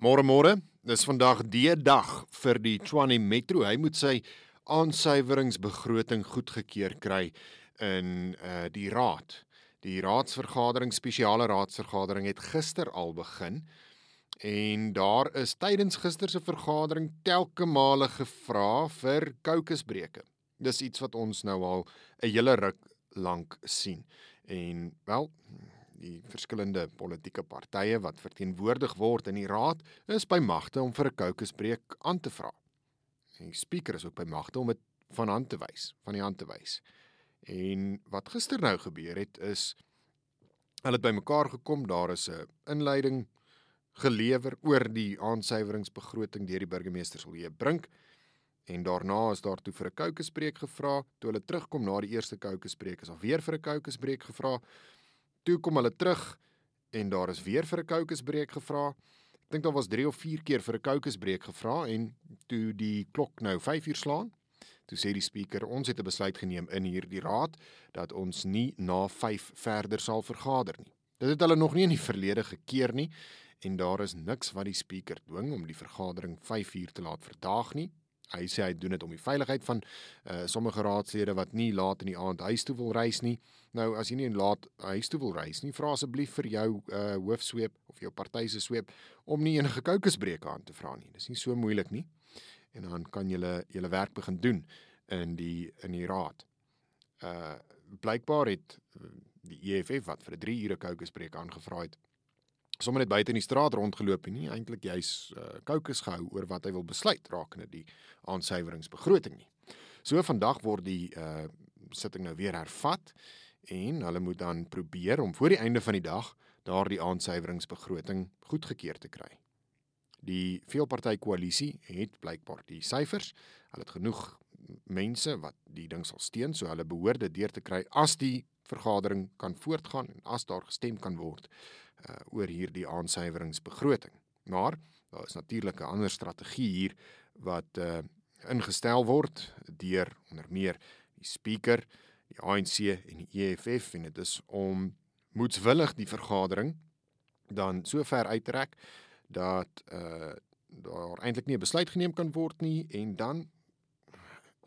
Môre môre, dis vandag die dag vir die Tshwane Metro. Hy moet sy aansuiweringsbegroting goedgekeur kry in uh die raad. Die raadsvergadering, spesiale raadsvergadering het gister al begin en daar is tydens gister se vergadering telke male gevra vir kokesbreuke. Dis iets wat ons nou al 'n hele ruk lank sien. En wel, die verskillende politieke partye wat verteenwoordig word in die raad is by magte om vir 'n kokesbreek aan te vra. Die spreker is ook by magte om dit van hand te wys, van die hand te wys. En wat gister nou gebeur het is hulle het bymekaar gekom, daar is 'n inleiding gelewer oor die aansuiweringsbegroting deur die burgemeester Silje Brink en daarna is daar toe vir 'n kokesbreek gevra. Toe hulle terugkom na die eerste kokesbreek is al weer vir 'n kokesbreek gevra Toe kom hulle terug en daar is weer vir 'n kokesbreek gevra. Ek dink daar was 3 of 4 keer vir 'n kokesbreek gevra en toe die klok nou 5 uur slaan, toe sê die spreker ons het 'n besluit geneem in hierdie raad dat ons nie na 5 verder sal vergader nie. Dit het hulle nog nie in die verlede gekeer nie en daar is niks wat die spreker dwing om die vergadering 5 uur te laat verdaag nie. Hy sê hy doen dit om die veiligheid van uh sommige raadslede wat nie laat in die aand huis toe wil reis nie. Nou as jy nie laat huis toe wil reis nie, vra asseblief vir jou uh hoofsweep of jou party se sweep om nie enige kokesbreuke aan te vra nie. Dis nie so moeilik nie. En dan kan jy julle werk begin doen in die in die raad. Uh blykbaar het die EFF wat vir 'n 3 ure kokesbreek aangevra het sommer net buite in die straat rondgeloop en nie eintlik jy's uh, kokes gehou oor wat hy wil besluit rakende die aansuiweringsbegroting nie. So vandag word die uh sitting nou weer hervat en hulle moet dan probeer om voor die einde van die dag daardie aansuiweringsbegroting goedgekeur te kry. Die veelparty koalisie het blykbaar die syfers. Hulle het genoeg mense wat die ding sal steun, so hulle behoort dit deur te kry as die vergadering kan voortgaan en as daar gestem kan word uh, oor hierdie aansuiweringsbegroting. Maar daar is natuurlik 'n ander strategie hier wat uh, ingestel word deur onder meer die spreker, die ANC en die EFF en dit is om moetswillig die vergadering dan so ver uittrek dat uh daar eintlik nie 'n besluit geneem kan word nie en dan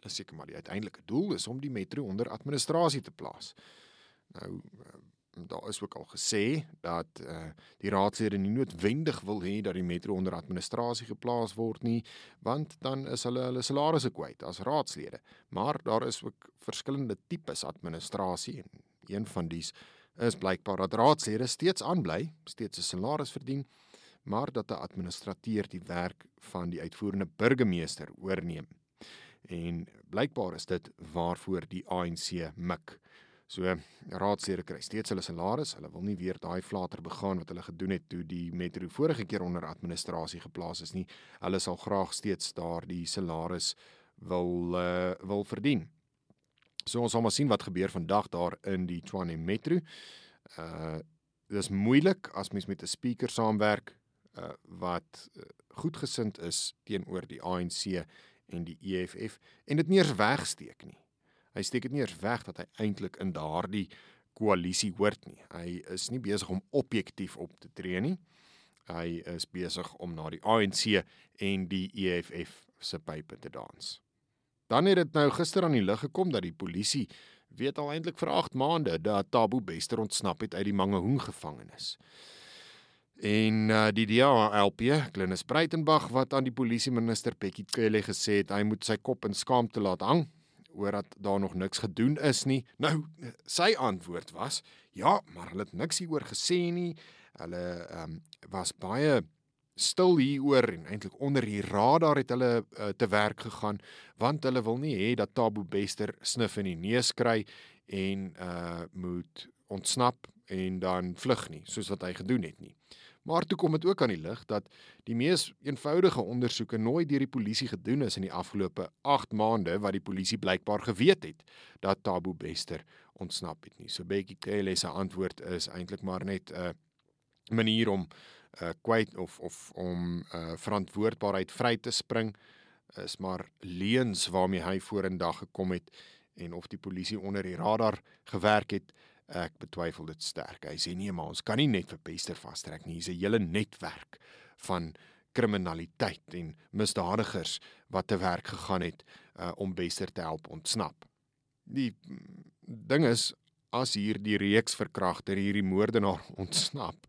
is seker maar die uiteindelike doel is om die metro onder administrasie te plaas. Nou daar is ook al gesê dat uh die raadslede nie noodwendig wil hê dat die metro onder administrasie geplaas word nie, want dan is hulle hulle salarisse kwyt as raadslede. Maar daar is ook verskillende tipes administrasie en een van dies is blykbaar dat raadslede steeds aanbly, steeds 'n salaris verdien, maar dat 'n administrateur die werk van die uitvoerende burgemeester oorneem. En blykbaar is dit waarvoor die ANC mik. So raadslede kry steeds hulle salaris. Hulle wil nie weer daai flater begaan wat hulle gedoen het toe die metro vorige keer onder administrasie geplaas is nie. Hulle sal graag steeds daardie salaris wil uh, wil verdien. So ons sal maar sien wat gebeur vandag daar in die Tshwane Metro. Uh dis moeilik as mens met 'n speaker saamwerk uh wat uh, goedgesind is teenoor die ANC en die EFF en dit nie eens wegsteek nie. Hy steek dit nie eers weg dat hy eintlik in daardie koalisie hoort nie. Hy is nie besig om objektief op te tree nie. Hy is besig om na die ANC en die EFF se pype te dans. Dan het dit nou gister aan die lig gekom dat die polisie weet al eintlik vir 8 maande dat Tabo Bester ontsnap het uit die Mangaung gevangenis. En uh, die DALP, Glenis Breitenberg wat aan die polisie minister Bekkie Cele gesê het hy moet sy kop in skaamte laat hang oor dat daar nog niks gedoen is nie. Nou sy antwoord was: "Ja, maar hulle het niks hieroor gesê nie. Hulle ehm um, was baie stil hieroor en eintlik onder die radar het hulle uh, te werk gegaan want hulle wil nie hê dat Tabo Bester snif in die neus kry en uh moet ontsnap en dan vlug nie soos wat hy gedoen het nie. Maar toe kom dit ook aan die lig dat die mees eenvoudige ondersoeke nooit deur die polisie gedoen is in die afgelope 8 maande wat die polisie blykbaar geweet het dat Tabo Bester ontsnap het nie. So Bekkie Cele se antwoord is eintlik maar net 'n uh, manier om uh, kwyt of of om uh, verantwoordbaarheid vry te spring is maar leuns waarmee hy vorendag gekom het en of die polisie onder die radar gewerk het Ek betwyfel dit sterk. Hy sê nee, maar ons kan nie net vir Pester vastrek nie. Hier's 'n hele netwerk van kriminaliteit en misdadigers wat te werk gegaan het uh, om Bester te help ontsnap. Die ding is as hierdie reeks verkragter hierdie moordenaar ontsnap,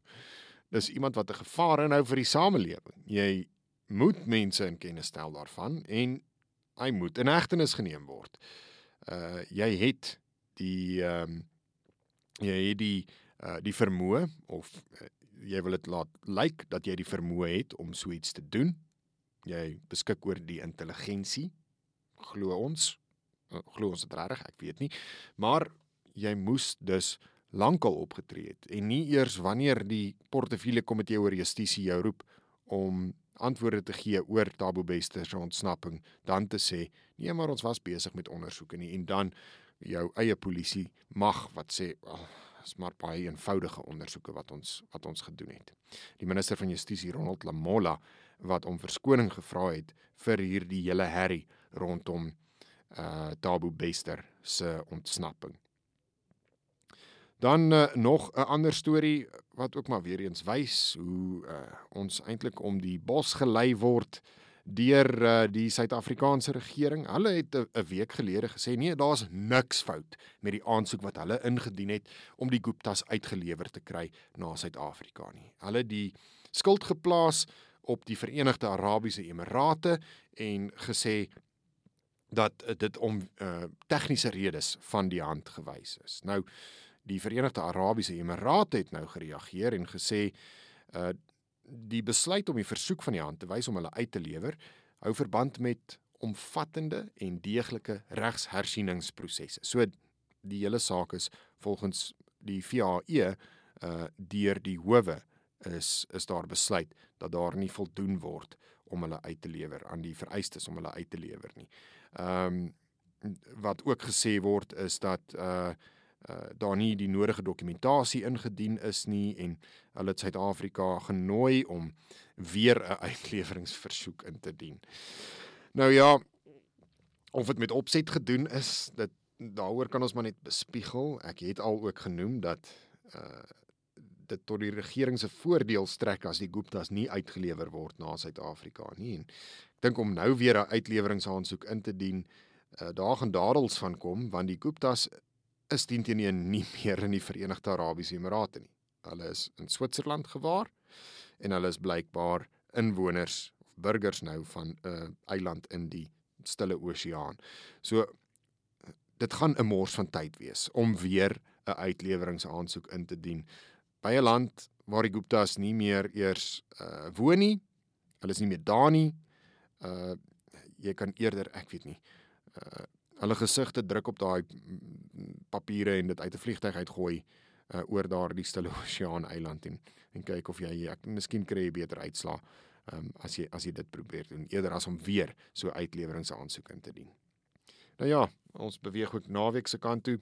dis iemand wat 'n gevaar inhou vir die samelewing. Jy moet mense in kennis stel daarvan en hy moet in hegtenis geneem word. Uh jy het die ehm um, jy het die uh die vermoë of uh, jy wil dit laat lyk like, dat jy die vermoë het om so iets te doen. Jy beskik oor die intelligensie. Glo ons. Uh, glo ons reg? Ek weet nie. Maar jy moes dus lankal opgetree het en nie eers wanneer die portefeulje komitee oor justisie jou roep om antwoorde te gee oor Tabo Bester se ontsnapping, dan te sê nee, maar ons was besig met ondersoeke nie en dan jou eie polisie mag wat sê oh, is maar baie eenvoudige ondersoeke wat ons wat ons gedoen het. Die minister van Justisie Ronald Lamola wat om verskoning gevra het vir hierdie hele herrie rondom uh Tabo Bester se ontsnapping. Dan uh, nog 'n ander storie wat ook maar weer eens wys hoe uh, ons eintlik om die bos gelei word deur uh, die Suid-Afrikaanse regering. Hulle het 'n week gelede gesê nee, daar's niks fout met die aansoek wat hulle ingedien het om die Guptas uitgelewer te kry na Suid-Afrika nie. Hulle die skuld geplaas op die Verenigde Arabiese Emirate en gesê dat dit om uh, tegniese redes van die hand gewys is. Nou die Verenigde Arabiese Emirate het nou gereageer en gesê uh die besluit om die versoek van die hand te wys om hulle uit te lewer hou verband met omvattende en deeglike regshersieningsprosesse. So die hele saak is volgens die VAE uh deur die howe is is daar besluit dat daar nie voldoen word om hulle uit te lewer aan die vereistes om hulle uit te lewer nie. Ehm um, wat ook gesê word is dat uh uh, daar nie die nodige dokumentasie ingedien is nie en hulle het Suid-Afrika genooi om weer 'n uitleweringsversoek in te dien. Nou ja, of dit met opset gedoen is, dit daaroor kan ons maar net bespiegel. Ek het al ook genoem dat uh dit tot die regering se voordeel strek as die Guptas nie uitgelewer word na Suid-Afrika nie. En ek dink om nou weer 'n uitleweringsaansoek in te dien, uh, daar gaan dadels van kom want die Guptas is teen nie meer in die Verenigde Arabiese Emirate nie. Hulle is in Switserland gewaar en hulle is blykbaar inwoners of burgers nou van 'n uh, eiland in die Stille Oseaan. So dit gaan 'n mors van tyd wees om weer 'n uitleweringsaansoek in te dien by 'n land waar die Guptas nie meer eers uh, woon nie. Hulle is nie meer daar nie. Uh jy kan eerder, ek weet nie, uh hulle gesigte druk op daai papiere en dit uit 'n vliegtyg uitgooi uh, oor daardie stille oseaan eiland en en kyk of jy ek miskien kry jy beter uitslaa um, as jy as jy dit probeer doen eerder as om weer so uitleweringsaansoek in te dien. Nou ja, ons beweeg ook naweek se kant toe.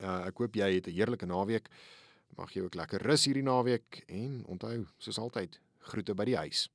Uh, ek hoop jy het 'n heerlike naweek. Mag jy ook lekker rus hierdie naweek en onthou, soos altyd, groete by die huis.